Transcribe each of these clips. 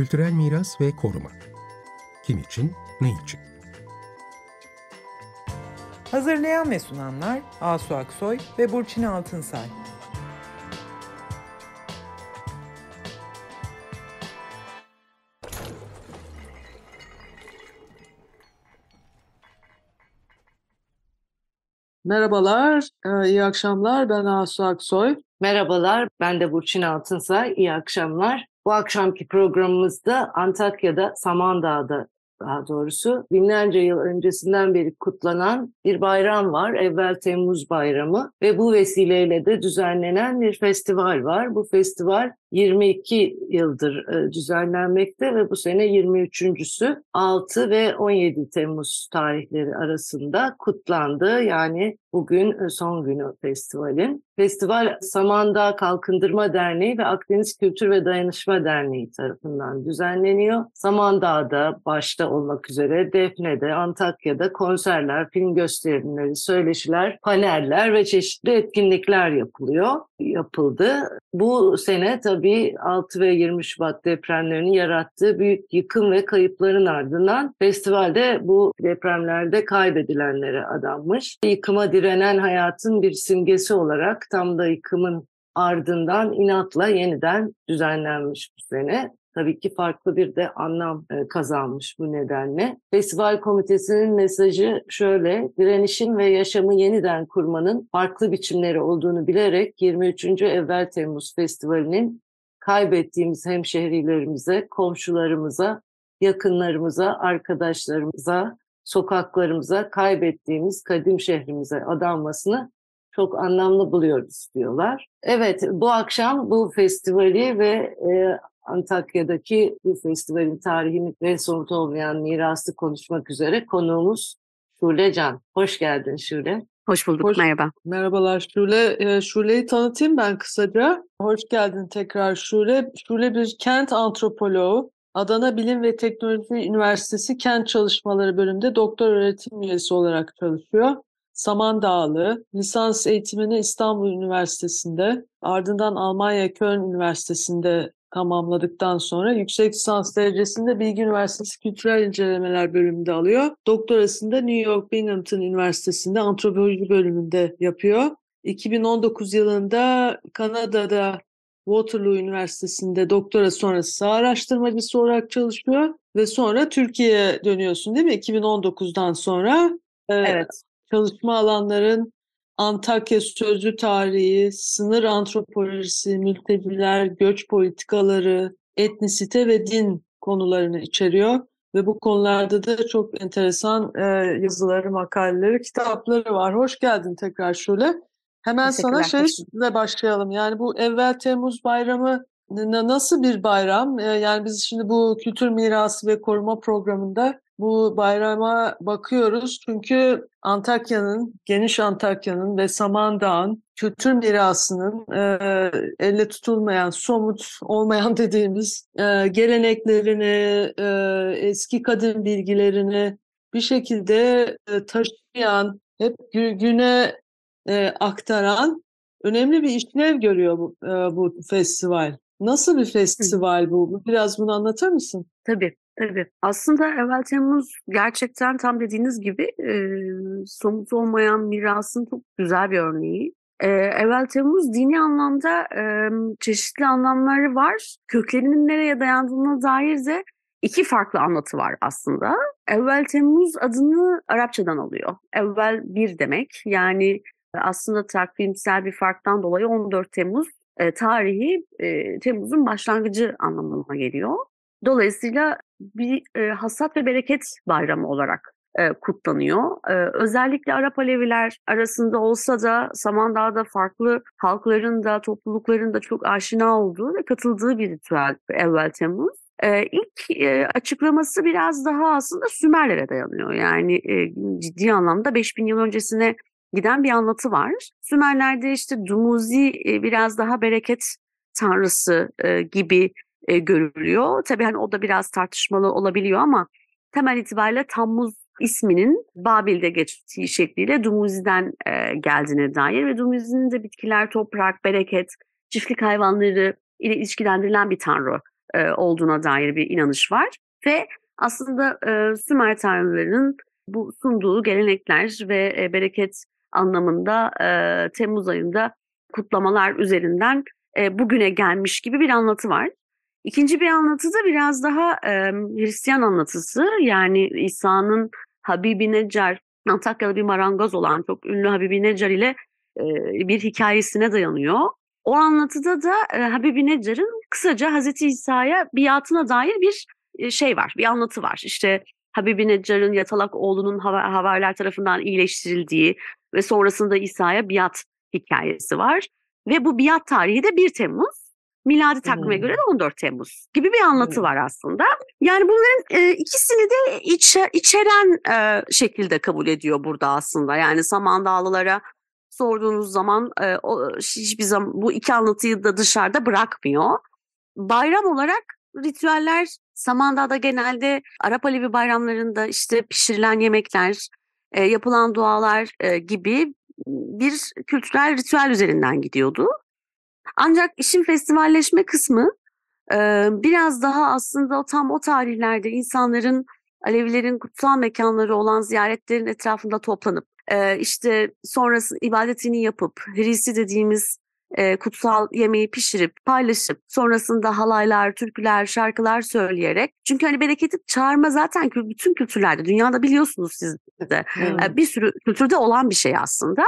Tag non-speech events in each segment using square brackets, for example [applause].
Kültürel miras ve koruma. Kim için, ne için? Hazırlayan ve sunanlar Asu Aksoy ve Burçin Altınsay. Merhabalar, e, iyi akşamlar. Ben Asu Aksoy. Merhabalar, ben de Burçin Altınsay. İyi akşamlar. Bu akşamki programımızda Antakya'da, Samandağ'da daha doğrusu binlerce yıl öncesinden beri kutlanan bir bayram var. Evvel Temmuz Bayramı ve bu vesileyle de düzenlenen bir festival var. Bu festival 22 yıldır e, düzenlenmekte ve bu sene 23.sü 6 ve 17 Temmuz tarihleri arasında kutlandı. Yani bugün e, son günü festivalin. Festival Samandağ Kalkındırma Derneği ve Akdeniz Kültür ve Dayanışma Derneği tarafından düzenleniyor. Samandağ'da başta olmak üzere Defne'de, Antakya'da konserler, film gösterimleri, söyleşiler, paneller ve çeşitli etkinlikler yapılıyor, yapıldı. Bu sene tabii tabii 6 ve 20 Şubat depremlerinin yarattığı büyük yıkım ve kayıpların ardından festivalde bu depremlerde kaybedilenlere adanmış. Yıkıma direnen hayatın bir simgesi olarak tam da yıkımın ardından inatla yeniden düzenlenmiş bu sene. Tabii ki farklı bir de anlam e, kazanmış bu nedenle. Festival komitesinin mesajı şöyle, direnişin ve yaşamı yeniden kurmanın farklı biçimleri olduğunu bilerek 23. Evvel Temmuz Festivali'nin kaybettiğimiz hemşehrilerimize, komşularımıza, yakınlarımıza, arkadaşlarımıza, sokaklarımıza, kaybettiğimiz kadim şehrimize adanmasını çok anlamlı buluyoruz diyorlar. Evet, bu akşam bu festivali ve e, Antakya'daki bu festivalin tarihini ve somut olmayan mirası konuşmak üzere konuğumuz Şule Can. Hoş geldin Şule. Hoş bulduk, Hoş, merhaba. Merhabalar Şule. E, Şule'yi tanıtayım ben kısaca. Hoş geldin tekrar Şule. Şule bir kent antropoloğu. Adana Bilim ve Teknoloji Üniversitesi Kent Çalışmaları bölümünde doktor öğretim üyesi olarak çalışıyor. Samandağlı, lisans eğitimini İstanbul Üniversitesi'nde, ardından Almanya Köln Üniversitesi'nde tamamladıktan sonra yüksek lisans derecesinde Bilgi Üniversitesi Kültürel İncelemeler bölümünde alıyor. Doktorasında New York Binghamton Üniversitesi'nde antropoloji bölümünde yapıyor. 2019 yılında Kanada'da Waterloo Üniversitesi'nde doktora sonrası saha araştırmacısı olarak çalışıyor ve sonra Türkiye'ye dönüyorsun değil mi? 2019'dan sonra evet. çalışma alanların Antakya Sözlü Tarihi, Sınır Antropolojisi, Mülteciler, Göç Politikaları, Etnisite ve Din konularını içeriyor. Ve bu konularda da çok enteresan e, yazıları, makaleleri, kitapları var. Hoş geldin tekrar şöyle. Hemen sana şeyle başlayalım. Yani bu evvel Temmuz bayramı nasıl bir bayram? Yani biz şimdi bu kültür mirası ve koruma programında bu bayrama bakıyoruz çünkü Antakya'nın, geniş Antakya'nın ve Samandağ'ın kültür mirasının e, elle tutulmayan, somut olmayan [laughs] dediğimiz e, geleneklerini, e, eski kadın bilgilerini bir şekilde e, taşıyan, hep güne e, aktaran önemli bir işlev görüyor bu, e, bu festival. Nasıl bir festival bu? Biraz bunu anlatır mısın? Tabii. Tabii. Aslında Evvel Temmuz gerçekten tam dediğiniz gibi e, somut olmayan mirasın çok güzel bir örneği. E, Evvel Temmuz dini anlamda e, çeşitli anlamları var. Köklerinin nereye dayandığına dair de iki farklı anlatı var aslında. Evvel Temmuz adını Arapçadan alıyor. Evvel bir demek. Yani aslında takvimsel bir farktan dolayı 14 Temmuz e, tarihi e, Temmuz'un başlangıcı anlamına geliyor. Dolayısıyla bir e, hasat ve bereket bayramı olarak e, kutlanıyor. E, özellikle Arap Aleviler arasında olsa da Samandağ'da farklı halkların da toplulukların da çok aşina olduğu ve katıldığı bir ritüel evvel Temmuz. Ee, ilk e, açıklaması biraz daha aslında Sümerlere dayanıyor. Yani e, ciddi anlamda 5000 yıl öncesine giden bir anlatı var. Sümerlerde işte Dumuzi biraz daha bereket tanrısı gibi görülüyor. Tabii hani o da biraz tartışmalı olabiliyor ama temel itibariyle Tammuz isminin Babil'de geçtiği şekliyle Dumuzi'den geldiğine dair ve Dumuzi'nin de bitkiler, toprak, bereket, çiftlik hayvanları ile ilişkilendirilen bir tanrı olduğuna dair bir inanış var. Ve aslında Sümer tanrılarının bu sunduğu gelenekler ve bereket anlamında e, Temmuz ayında kutlamalar üzerinden e, bugüne gelmiş gibi bir anlatı var. İkinci bir anlatı da biraz daha e, Hristiyan anlatısı. Yani İsa'nın Habibi Necar, Antakyalı bir marangoz olan çok ünlü Habibi Necar ile e, bir hikayesine dayanıyor. O anlatıda da e, Habibi Necar'ın kısaca Hazreti İsa'ya biatına dair bir şey var, bir anlatı var. İşte Habibi Necar'ın yatalak oğlunun haberler tarafından iyileştirildiği ve sonrasında İsa'ya biat hikayesi var. Ve bu biat tarihi de 1 Temmuz. Miladi takvime hmm. göre de 14 Temmuz gibi bir anlatı hmm. var aslında. Yani bunların e, ikisini de içe, içeren e, şekilde kabul ediyor burada aslında. Yani Samandağlılara sorduğunuz zaman e, o, hiçbir zaman bu iki anlatıyı da dışarıda bırakmıyor. Bayram olarak ritüeller Samandağ'da genelde Arap Alevi bayramlarında işte pişirilen yemekler, e, yapılan dualar e, gibi bir kültürel ritüel üzerinden gidiyordu. Ancak işin festivalleşme kısmı e, biraz daha aslında tam o tarihlerde insanların Alevilerin kutsal mekanları olan ziyaretlerin etrafında toplanıp e, işte sonrası ibadetini yapıp Hrisi dediğimiz e, kutsal yemeği pişirip paylaşıp sonrasında halaylar, türküler, şarkılar söyleyerek çünkü hani bereketi çağırma zaten bütün kültürlerde dünyada biliyorsunuz siz de hmm. bir sürü kültürde olan bir şey aslında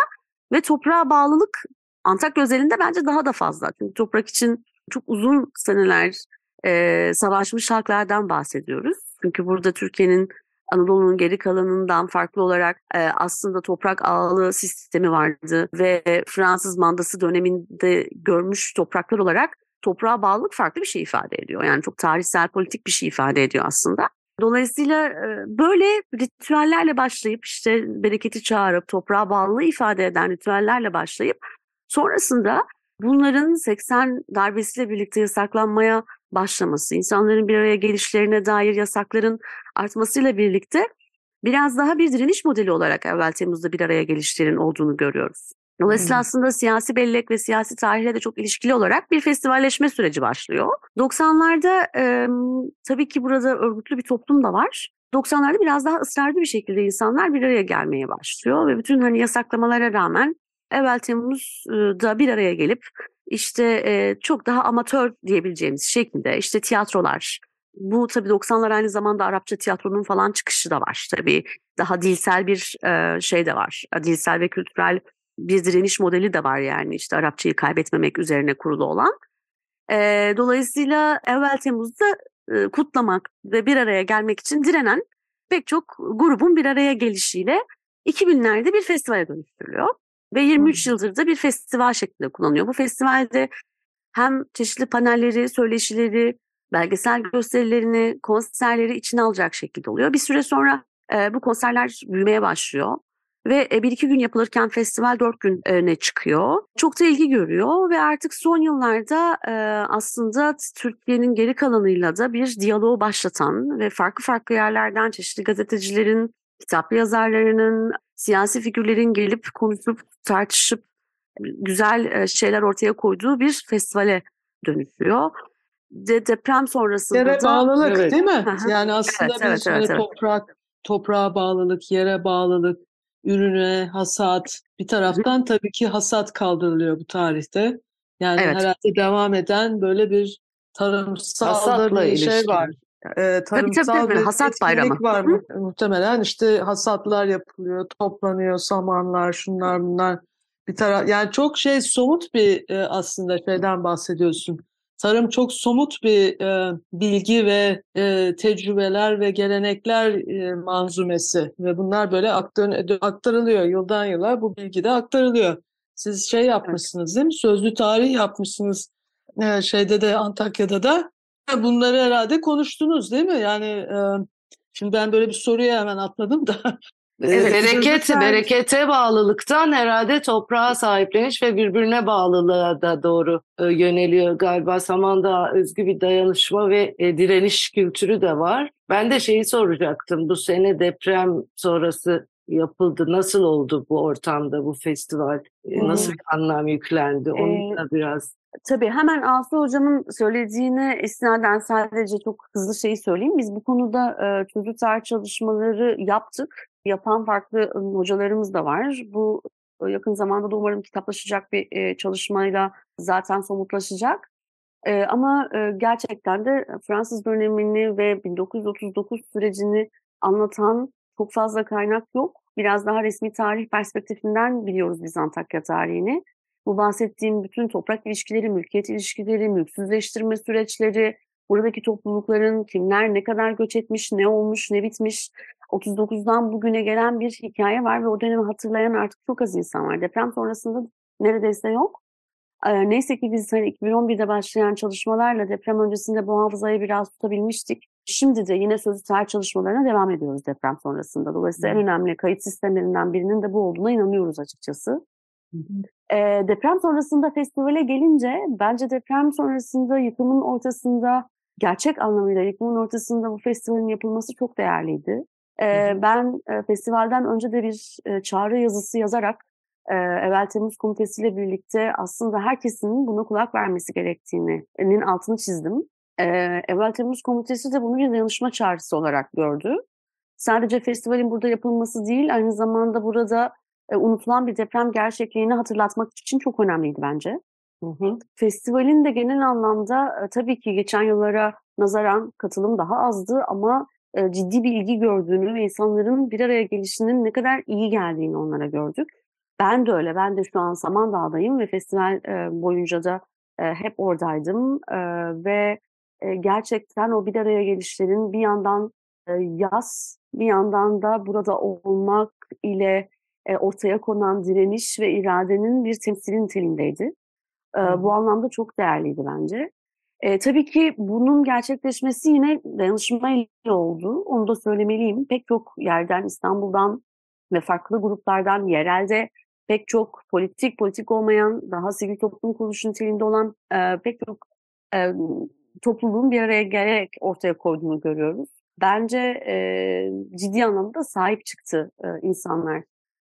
ve toprağa bağlılık Antakya özelinde bence daha da fazla. Çünkü toprak için çok uzun seneler e, savaşmış halklardan bahsediyoruz. Çünkü burada Türkiye'nin Anadolu'nun geri kalanından farklı olarak e, aslında toprak ağalığı sistemi vardı ve Fransız mandası döneminde görmüş topraklar olarak toprağa bağlılık farklı bir şey ifade ediyor. Yani çok tarihsel politik bir şey ifade ediyor aslında. Dolayısıyla e, böyle ritüellerle başlayıp işte bereketi çağırıp toprağa bağlılığı ifade eden ritüellerle başlayıp sonrasında bunların 80 darbesiyle birlikte yasaklanmaya başlaması, insanların bir araya gelişlerine dair yasakların artmasıyla birlikte biraz daha bir direniş modeli olarak evvel Temmuz'da bir araya gelişlerin olduğunu görüyoruz. Dolayısıyla hmm. aslında siyasi bellek ve siyasi tarihle de çok ilişkili olarak bir festivalleşme süreci başlıyor. 90'larda e, tabii ki burada örgütlü bir toplum da var. 90'larda biraz daha ısrarlı bir şekilde insanlar bir araya gelmeye başlıyor ve bütün hani yasaklamalara rağmen evvel Temmuz'da bir araya gelip işte e, çok daha amatör diyebileceğimiz şekilde işte tiyatrolar, bu tabii 90'lar aynı zamanda Arapça tiyatronun falan çıkışı da var. Tabii daha dilsel bir e, şey de var. Dilsel ve kültürel bir direniş modeli de var yani işte Arapçayı kaybetmemek üzerine kurulu olan. E, dolayısıyla evvel Temmuz'da e, kutlamak ve bir araya gelmek için direnen pek çok grubun bir araya gelişiyle 2000'lerde bir festivale dönüştürülüyor. Ve 23 yıldır da bir festival şeklinde kullanıyor. Bu festivalde hem çeşitli panelleri, söyleşileri, belgesel gösterilerini, konserleri içine alacak şekilde oluyor. Bir süre sonra e, bu konserler büyümeye başlıyor. Ve e, bir iki gün yapılırken festival dört güne çıkıyor. Çok da ilgi görüyor ve artık son yıllarda e, aslında Türkiye'nin geri kalanıyla da bir diyaloğu başlatan ve farklı farklı yerlerden çeşitli gazetecilerin, kitap yazarlarının, siyasi figürlerin gelip konuşup tartışıp güzel şeyler ortaya koyduğu bir festivale dönüşüyor. De, deprem sonrasında yere da... bağlılık evet. değil mi? yani aslında evet, bir evet, evet, toprak, toprağa bağlılık, yere bağlılık, ürüne, hasat. Bir taraftan tabii ki hasat kaldırılıyor bu tarihte. Yani evet. herhalde devam eden böyle bir tarımsal bir şey var e, tarımsal tabii, tabii, bir hasat bayramı. var mı? muhtemelen. işte hasatlar yapılıyor, toplanıyor, samanlar, şunlar bunlar bir taraf. Yani çok şey somut bir e, aslında şeyden bahsediyorsun. Tarım çok somut bir e, bilgi ve e, tecrübeler ve gelenekler e, manzumesi ve bunlar böyle aktar, aktarılıyor yıldan yıla bu bilgi de aktarılıyor. Siz şey yapmışsınız değil mi? Sözlü tarih yapmışsınız. E, şeyde de Antakya'da da Bunları herhalde konuştunuz değil mi? Yani e, şimdi ben böyle bir soruya hemen atladım da. Evet, bereket, berekete bağlılıktan herhalde toprağa sahipleniş ve birbirine bağlılığa da doğru e, yöneliyor galiba. Samandağ özgü bir dayanışma ve e, direniş kültürü de var. Ben de şeyi soracaktım. Bu sene deprem sonrası yapıldı? Nasıl oldu bu ortamda bu festival? Nasıl bir anlam yüklendi? Onu da biraz Tabii hemen Aslı Hocam'ın söylediğine istinaden sadece çok hızlı şeyi söyleyeyim. Biz bu konuda e, çocuk tarih çalışmaları yaptık. Yapan farklı hocalarımız da var. Bu yakın zamanda da umarım kitaplaşacak bir e, çalışmayla zaten somutlaşacak. E, ama e, gerçekten de Fransız dönemini ve 1939 sürecini anlatan çok fazla kaynak yok. Biraz daha resmi tarih perspektifinden biliyoruz biz Antakya tarihini. Bu bahsettiğim bütün toprak ilişkileri, mülkiyet ilişkileri, mülksüzleştirme süreçleri, buradaki toplulukların kimler ne kadar göç etmiş, ne olmuş, ne bitmiş. 39'dan bugüne gelen bir hikaye var ve o dönemi hatırlayan artık çok az insan var. Deprem sonrasında neredeyse yok. Ee, neyse ki biz hani 2011'de başlayan çalışmalarla deprem öncesinde bu hafızayı biraz tutabilmiştik. Şimdi de yine tarih çalışmalarına devam ediyoruz deprem sonrasında. Dolayısıyla en önemli kayıt sistemlerinden birinin de bu olduğuna inanıyoruz açıkçası. E, deprem sonrasında festivale gelince bence deprem sonrasında yıkımın ortasında gerçek anlamıyla yıkımın ortasında bu festivalin yapılması çok değerliydi. E, ben e, festivalden önce de bir e, çağrı yazısı yazarak e, Evvel Temmuz Komitesi ile birlikte aslında herkesin buna kulak vermesi gerektiğinin altını çizdim. E, Evvel Temmuz Komitesi de bunu bir dayanışma çağrısı olarak gördü. Sadece festivalin burada yapılması değil, aynı zamanda burada e, unutulan bir deprem gerçekliğini hatırlatmak için çok önemliydi bence. Hı hı. Festivalin de genel anlamda e, tabii ki geçen yıllara nazaran katılım daha azdı ama e, ciddi bir ilgi gördüğünü ve insanların bir araya gelişinin ne kadar iyi geldiğini onlara gördük. Ben de öyle. Ben de şu an Samandağ'dayım ve festival e, boyunca da e, hep oradaydım E, ve e, gerçekten o bir araya gelişlerin bir yandan e, yaz, bir yandan da burada olmak ile e, ortaya konan direniş ve iradenin bir temsili niteliğindeydi. E, bu anlamda çok değerliydi bence. E, tabii ki bunun gerçekleşmesi yine dayanışmayla oldu. Onu da söylemeliyim. Pek çok yerden, İstanbul'dan ve farklı gruplardan, yerelde pek çok politik, politik olmayan, daha sivil toplum kuruluşu niteliğinde olan e, pek çok e, topluluğun bir araya gelerek ortaya koyduğunu görüyoruz. Bence e, ciddi anlamda sahip çıktı e, insanlar.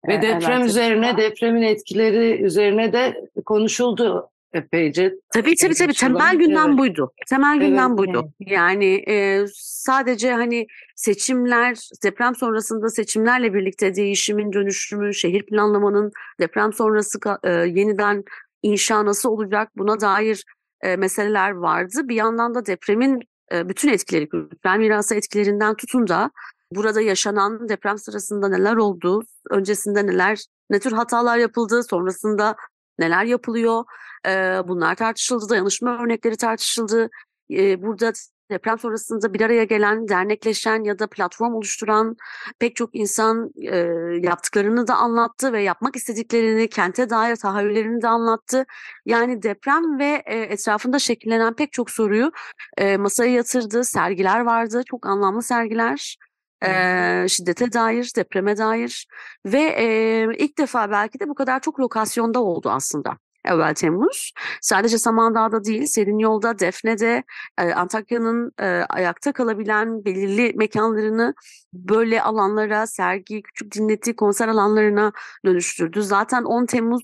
Ve e, deprem üzerine, Temmuz'da. depremin etkileri üzerine de konuşuldu epeyce. Tabii tabii tabii temel gündem evet. buydu. Temel Evet, gündem buydu. evet. Yani e, sadece hani seçimler, deprem sonrasında seçimlerle birlikte değişimin, dönüşümü, şehir planlamanın deprem sonrası e, yeniden inşa nasıl olacak buna dair e, meseleler vardı. Bir yandan da depremin e, bütün etkileri, kültürel mirası etkilerinden tutun da burada yaşanan deprem sırasında neler oldu, öncesinde neler, ne tür hatalar yapıldı, sonrasında neler yapılıyor, e, bunlar tartışıldı, dayanışma örnekleri tartışıldı. E, burada deprem sonrasında bir araya gelen, dernekleşen ya da platform oluşturan pek çok insan e, yaptıklarını da anlattı ve yapmak istediklerini, kente dair tahayyüllerini de anlattı. Yani deprem ve e, etrafında şekillenen pek çok soruyu e, masaya yatırdı. Sergiler vardı, çok anlamlı sergiler. E, şiddete dair, depreme dair ve e, ilk defa belki de bu kadar çok lokasyonda oldu aslında. Evvel Temmuz. Sadece Samandağ'da değil, Serin Yol'da, Defne'de, e, Antakya'nın e, ayakta kalabilen belirli mekanlarını böyle alanlara, sergi, küçük dinleti, konser alanlarına dönüştürdü. Zaten 10 Temmuz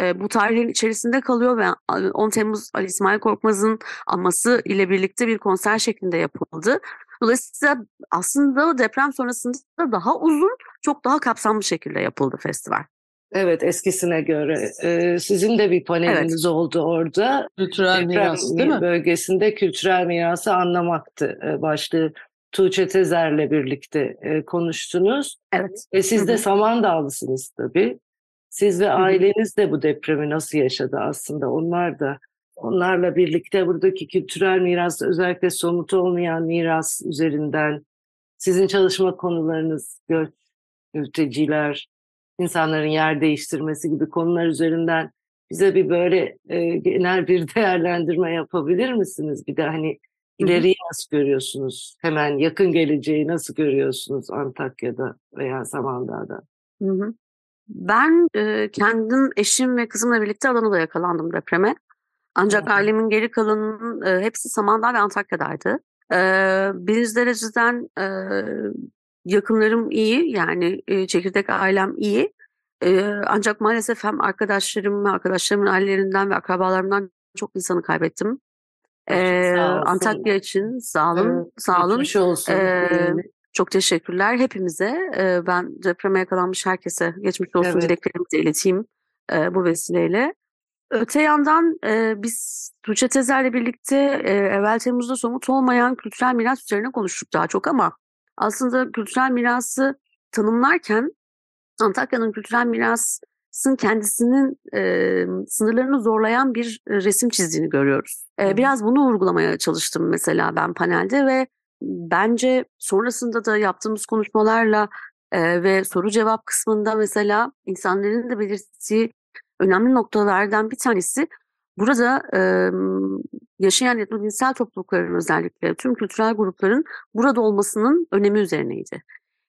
e, bu tarihin içerisinde kalıyor ve 10 Temmuz Ali İsmail Korkmaz'ın anması ile birlikte bir konser şeklinde yapıldı. Dolayısıyla aslında deprem sonrasında daha uzun, çok daha kapsamlı şekilde yapıldı festival. Evet eskisine göre. Ee, sizin de bir paneliniz oldu orada. Kültürel Deprem miras değil mi? bölgesinde kültürel mirası anlamaktı e, başlığı. Tuğçe Tezer'le birlikte e, konuştunuz. Evet. Ve siz de hı. Samandağlısınız tabii. Siz ve aileniz de bu depremi nasıl yaşadı aslında? Onlar da onlarla birlikte buradaki kültürel miras özellikle somut olmayan miras üzerinden sizin çalışma konularınız göç, mülteciler, insanların yer değiştirmesi gibi konular üzerinden bize bir böyle e, genel bir [laughs] değerlendirme yapabilir misiniz? Bir de hani ileriyi nasıl görüyorsunuz? Hemen yakın geleceği nasıl görüyorsunuz Antakya'da veya Samandağ'da? Hı hı. Ben e, kendim, eşim ve kızımla birlikte Adana'da yakalandım depreme. Ancak Hı ailemin geri kalanının e, hepsi Samandağ ve Antakya'daydı. E, birinci dereceden e, yakınlarım iyi yani e, çekirdek ailem iyi. E, ancak maalesef hem arkadaşlarım ve arkadaşlarımın ailelerinden ve akrabalarımdan çok insanı kaybettim. E. Antakya için sağ olun, Evet, sağ olun. Olsun. Diyelim. çok teşekkürler hepimize. Ee, ben depreme yakalanmış herkese geçmiş olsun Evet. dileklerimi de ileteyim e, bu vesileyle. Öte yandan e, biz Tuğçe Tezer'le birlikte e, evvel Temmuz'da somut olmayan kültürel miras üzerine konuştuk daha çok ama aslında kültürel mirası tanımlarken Antakya'nın kültürel mirasın kendisinin e, sınırlarını zorlayan bir e, resim çizdiğini görüyoruz. E, biraz bunu vurgulamaya çalıştım mesela ben panelde ve bence sonrasında da yaptığımız konuşmalarla e, ve soru cevap kısmında mesela insanların da belirttiği önemli noktalardan bir tanesi burada e, yaşayan etnodinsel toplulukların özellikle tüm kültürel grupların burada olmasının önemi üzerineydi.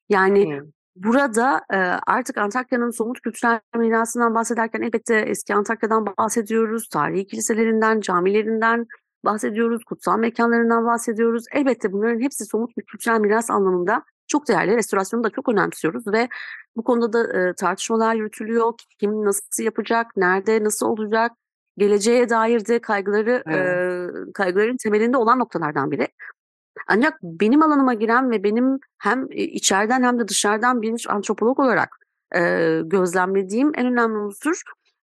Yani Hı. burada e, artık Antakya'nın somut kültürel mirasından bahsederken elbette eski Antakya'dan bahsediyoruz, tarihi kiliselerinden, camilerinden bahsediyoruz, kutsal mekanlarından bahsediyoruz. Elbette bunların hepsi somut bir kültürel miras anlamında çok değerli. Restorasyonu da çok önemsiyoruz ve bu konuda da e, tartışmalar yürütülüyor. Kim nasıl yapacak, nerede, nasıl olacak, geleceğe dair de kaygıları e, kaygıların temelinde olan noktalardan biri. Ancak benim alanıma giren ve benim hem e, içeriden hem de dışarıdan bir antropolog olarak e, gözlemlediğim en önemli unsur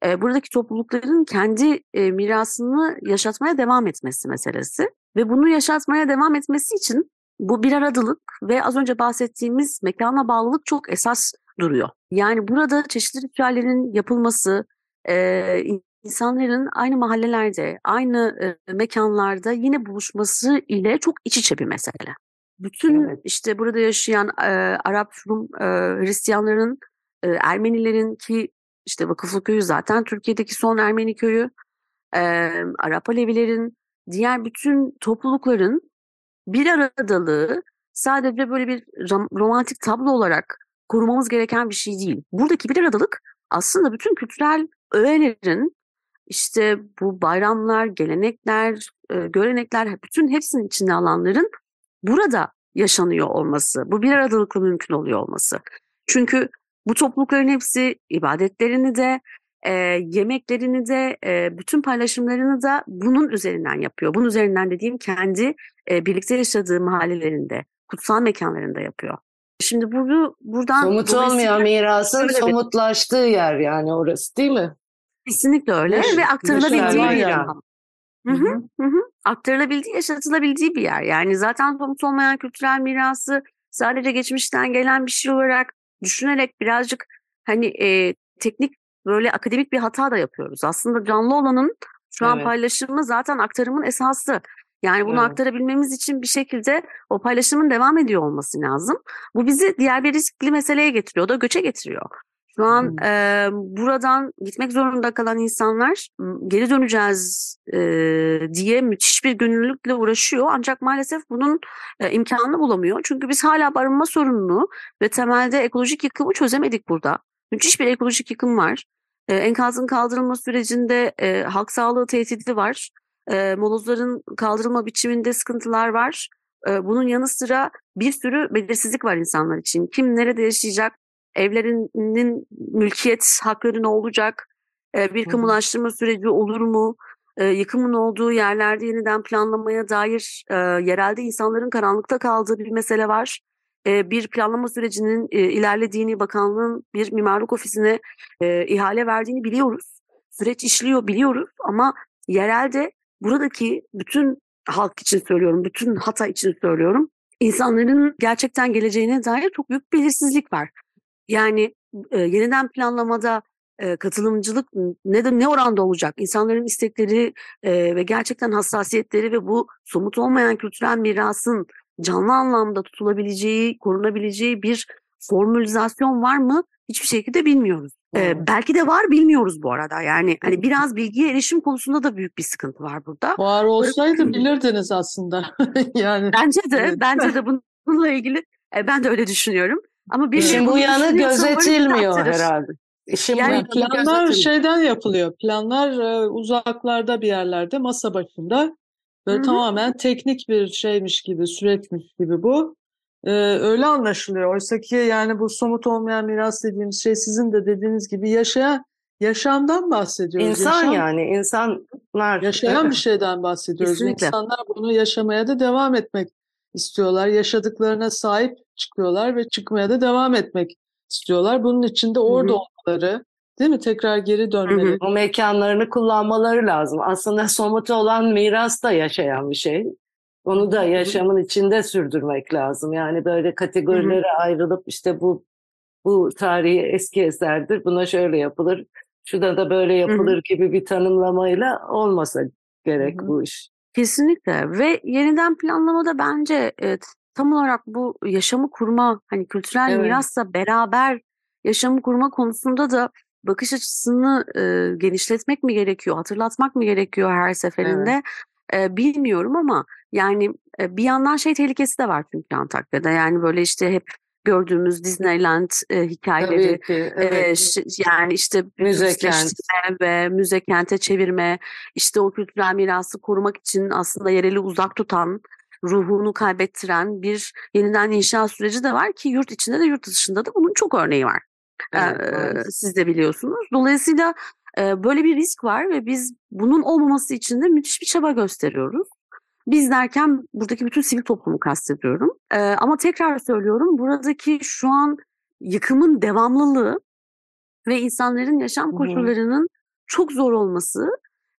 e, buradaki toplulukların kendi e, mirasını yaşatmaya devam etmesi meselesi. Ve bunu yaşatmaya devam etmesi için bu bir aradılık ve az önce bahsettiğimiz mekana bağlılık çok esas duruyor. Yani burada çeşitli ritüellerin yapılması, e, insanların aynı mahallelerde, aynı e, mekanlarda yine buluşması ile çok iç içe bir mesele. Bütün Evet. işte burada yaşayan e, Arap, Rum, e, Hristiyanların, e, Ermenilerin ki işte Vakıflı Köyü zaten Türkiye'deki son Ermeni köyü, e, Arap Alevilerin, diğer bütün toplulukların bir aradalığı sadece böyle bir rom- romantik tablo olarak korumamız gereken bir şey değil. Buradaki bir aradalık aslında bütün kültürel öğelerin işte bu bayramlar, gelenekler, e, görenekler bütün hepsinin içinde alanların burada yaşanıyor olması, bu bir aradalıkla mümkün oluyor olması. Çünkü bu toplulukların hepsi ibadetlerini de, e, yemeklerini de, e, bütün paylaşımlarını da bunun üzerinden yapıyor. Bunun üzerinden dediğim kendi e, birlikte yaşadığı mahallelerinde, kutsal mekanlarında yapıyor. Şimdi bunu buradan Somut dolayısıyla- olmayan mirasın somutlaştığı yer yani orası değil mi? Kesinlikle öyle Yaş- ve aktarılabildiği bir yer. Hı hı, hı. Aktarılabildiği, yaşatılabildiği bir yer. Yani zaten somut olmayan kültürel mirası sadece geçmişten gelen bir şey olarak düşünerek birazcık hani e, teknik böyle akademik bir hata da yapıyoruz. Aslında canlı olanın şu an Evet. paylaşımı zaten aktarımın esası. Yani bunu Evet. aktarabilmemiz için bir şekilde o paylaşımın devam ediyor olması lazım. Bu bizi diğer bir riskli meseleye getiriyor. Da göçe getiriyor. Şu an Hmm. e, buradan gitmek zorunda kalan insanlar geri döneceğiz e, diye müthiş bir gönüllülükle uğraşıyor. Ancak maalesef bunun e, imkanını bulamıyor. Çünkü biz hala barınma sorununu ve temelde ekolojik yıkımı çözemedik burada. Müthiş bir ekolojik yıkım var. E, enkazın kaldırılma sürecinde e, halk sağlığı tehdidi var. E, molozların kaldırılma biçiminde sıkıntılar var. Bunun yanı sıra bir sürü belirsizlik var insanlar için. Kim nerede yaşayacak? Evlerinin mülkiyet hakları ne olacak? E, bir Hı hı. kamulaştırma süreci olur mu? E, yıkımın olduğu yerlerde yeniden planlamaya dair e, yerelde insanların karanlıkta kaldığı bir mesele var. E, bir planlama sürecinin e, ilerlediğini, bakanlığın bir mimarlık ofisine e, ihale verdiğini biliyoruz. Süreç işliyor biliyoruz ama yerelde buradaki bütün halk için söylüyorum, bütün Hatay için söylüyorum. insanların gerçekten geleceğine dair çok büyük belirsizlik var. Yani e, yeniden planlamada e, katılımcılık ne de ne oranda olacak? İnsanların istekleri e, ve gerçekten hassasiyetleri ve bu somut olmayan kültürel mirasın canlı anlamda tutulabileceği, korunabileceği bir formülizasyon var mı? Hiçbir şekilde bilmiyoruz. E, Evet. belki de var bilmiyoruz bu arada. Yani hani biraz bilgiye erişim konusunda da büyük bir sıkıntı var burada. Var olsaydı bilirdiniz aslında. [laughs] yani Bence de bence [laughs] de bununla ilgili e, ben de öyle düşünüyorum. Ama bir İşin bu yanı gözetilmiyor herhalde. İşin Yani planlar şeyden yapılıyor. Planlar e, uzaklarda bir yerlerde masa başında. Böyle Hı hı. tamamen teknik bir şeymiş gibi, süreçmiş gibi bu. e, öyle anlaşılıyor. Oysa ki yani bu somut olmayan miras dediğimiz şey sizin de dediğiniz gibi yaşayan yaşamdan bahsediyoruz. İnsan Yaşam- yani insanlar. Yaşayan bir şeyden bahsediyoruz. Kesinlikle. İnsanlar bunu yaşamaya da devam etmek istiyorlar. Yaşadıklarına sahip çıkıyorlar ve çıkmaya da devam etmek istiyorlar. Bunun için de orada olmaları, değil mi? Tekrar geri dönmeleri. O mekanlarını kullanmaları lazım. Aslında somut olan miras da yaşayan bir şey. Onu da yaşamın içinde sürdürmek lazım. Yani böyle kategorilere ayrılıp işte bu bu tarihi eski eserdir. Buna şöyle yapılır. Şurada da böyle yapılır gibi bir tanımlamayla olmasa gerek Hı hı. bu iş. Kesinlikle ve yeniden planlamada bence e, tam olarak bu yaşamı kurma hani kültürel Evet. mirasla beraber yaşamı kurma konusunda da bakış açısını e, genişletmek mi gerekiyor, hatırlatmak mı gerekiyor her seferinde? E, bilmiyorum ama yani e, bir yandan şey tehlikesi de var çünkü Antakya'da. Yani böyle işte hep gördüğümüz Disneyland e, hikayeleri Tabii ki. ee, Evet. ş- yani işte Müze turisleştirme ve müze kente çevirme, işte o kültürel mirası korumak için aslında yereli uzak tutan, ruhunu kaybettiren bir yeniden inşa süreci de var ki yurt içinde de yurt dışında da bunun çok örneği var. Evet, Ee, siz de biliyorsunuz. Dolayısıyla e, böyle bir risk var ve biz bunun olmaması için de müthiş bir çaba gösteriyoruz. Biz derken buradaki bütün sivil toplumu kastediyorum. Ee, ama tekrar söylüyorum buradaki şu an yıkımın devamlılığı ve insanların yaşam koşullarının çok zor olması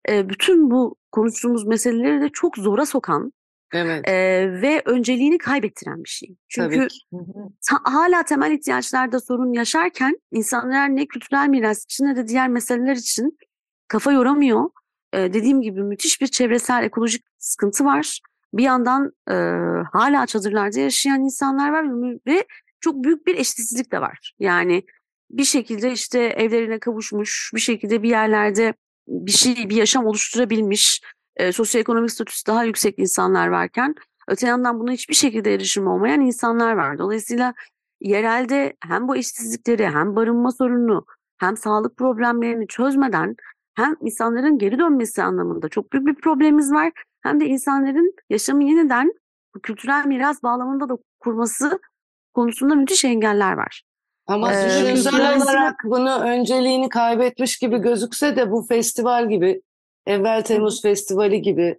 e, bütün bu konuştuğumuz meseleleri de çok zora sokan Evet. e, ve önceliğini kaybettiren bir şey. Çünkü ta- hala temel ihtiyaçlarda sorun yaşarken insanlar ne kültürel miras için ne de diğer meseleler için kafa yoramıyor. Dediğim gibi müthiş bir çevresel ekolojik sıkıntı var. Bir yandan e, hala çadırlarda yaşayan insanlar var ve çok büyük bir eşitsizlik de var. Yani bir şekilde işte evlerine kavuşmuş, bir şekilde bir yerlerde bir şey, bir yaşam oluşturabilmiş, e, sosyoekonomik statüsü daha yüksek insanlar varken öte yandan buna hiçbir şekilde erişim olmayan insanlar var. Dolayısıyla yerelde hem bu eşitsizlikleri hem barınma sorununu hem sağlık problemlerini çözmeden hem insanların geri dönmesi anlamında çok büyük bir problemimiz var. Hem de insanların yaşamı yeniden bu kültürel miras bağlamında da kurması konusunda müthiş engeller var. Ama Ee, düşünsel olarak bunu önceliğini kaybetmiş gibi gözükse de bu festival gibi, Evvel Temmuz Festivali gibi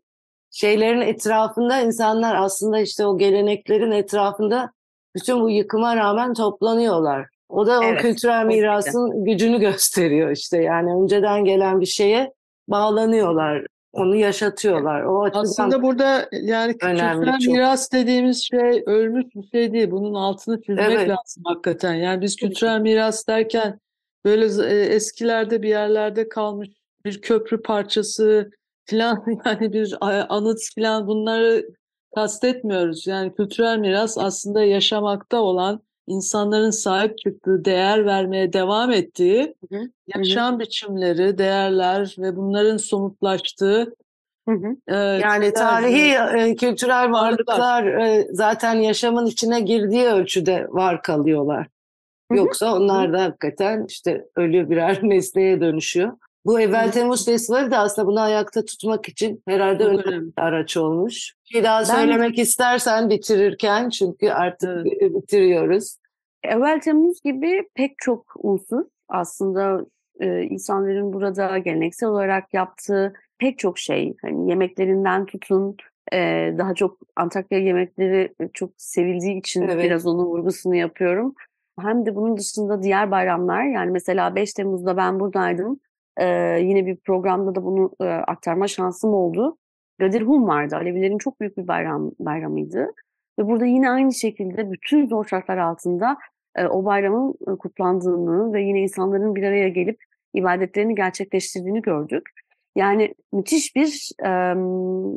şeylerin etrafında insanlar aslında işte o geleneklerin etrafında bütün bu yıkıma rağmen toplanıyorlar. O da o Evet, kültürel kesinlikle. mirasın gücünü [laughs] gösteriyor işte. Yani önceden gelen bir şeye bağlanıyorlar, onu yaşatıyorlar. O Aslında burada yani kültürel çok. miras dediğimiz şey ölmüş bir şey değil. Bunun altını çizmek Evet. lazım hakikaten. Yani biz kültürel miras derken böyle e, eskilerde bir yerlerde kalmış bir köprü parçası falan [laughs] yani bir anıt falan bunları kastetmiyoruz. Yani kültürel miras aslında yaşamakta olan insanların sahip çıktığı, değer vermeye devam ettiği Hı hı. yaşam biçimleri, değerler ve bunların somutlaştığı Hı hı. Yani şeyler, tarihi e, kültürel Varlıklar. varlıklar e, zaten yaşamın içine girdiği ölçüde var kalıyorlar. Hı hı. Yoksa onlar da hakikaten işte ölü birer [laughs] nesneye dönüşüyor. Bu Evvel. Temmuz Festivali de aslında bunu ayakta tutmak için herhalde önemli önemli. bir araç olmuş. Bir şey daha Ben- söylemek istersen bitirirken çünkü artık Evet. bitiriyoruz. Evvel Temmuz gibi pek çok unsur aslında e, insanların burada geleneksel olarak yaptığı pek çok şey hani yemeklerinden tutun e, daha çok Antakya yemekleri çok sevildiği için Evet. biraz onun vurgusunu yapıyorum. Hem de bunun dışında diğer bayramlar yani mesela 5 Temmuz'da ben buradaydım. E, yine bir programda da bunu e, aktarma şansım oldu. Gadir Hum vardı. Alevilerin çok büyük bir bayram bayramıydı. Ve burada yine aynı şekilde bütün zor şartlar altında e, o bayramın e, kutlandığını ve yine insanların bir araya gelip ibadetlerini gerçekleştirdiğini gördük. Yani müthiş bir e,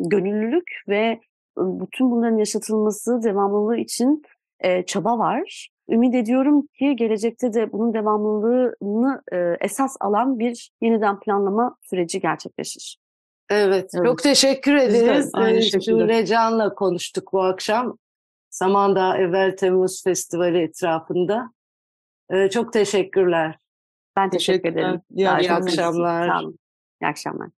gönüllülük ve bütün bunların yaşatılması, devamlılığı için e, çaba var. Ümit ediyorum ki gelecekte de bunun devamlılığını e, esas alan bir yeniden planlama süreci gerçekleşir. Evet, Evet. çok teşekkür ederiz. aynı Ee, Can'la konuştuk bu akşam. Samandağ Evvel Temmuz Festivali etrafında. Ee, çok teşekkürler. Ben teşekkür Teşekkürler. ederim. İyi Davet akşamlar. İyi akşamlar.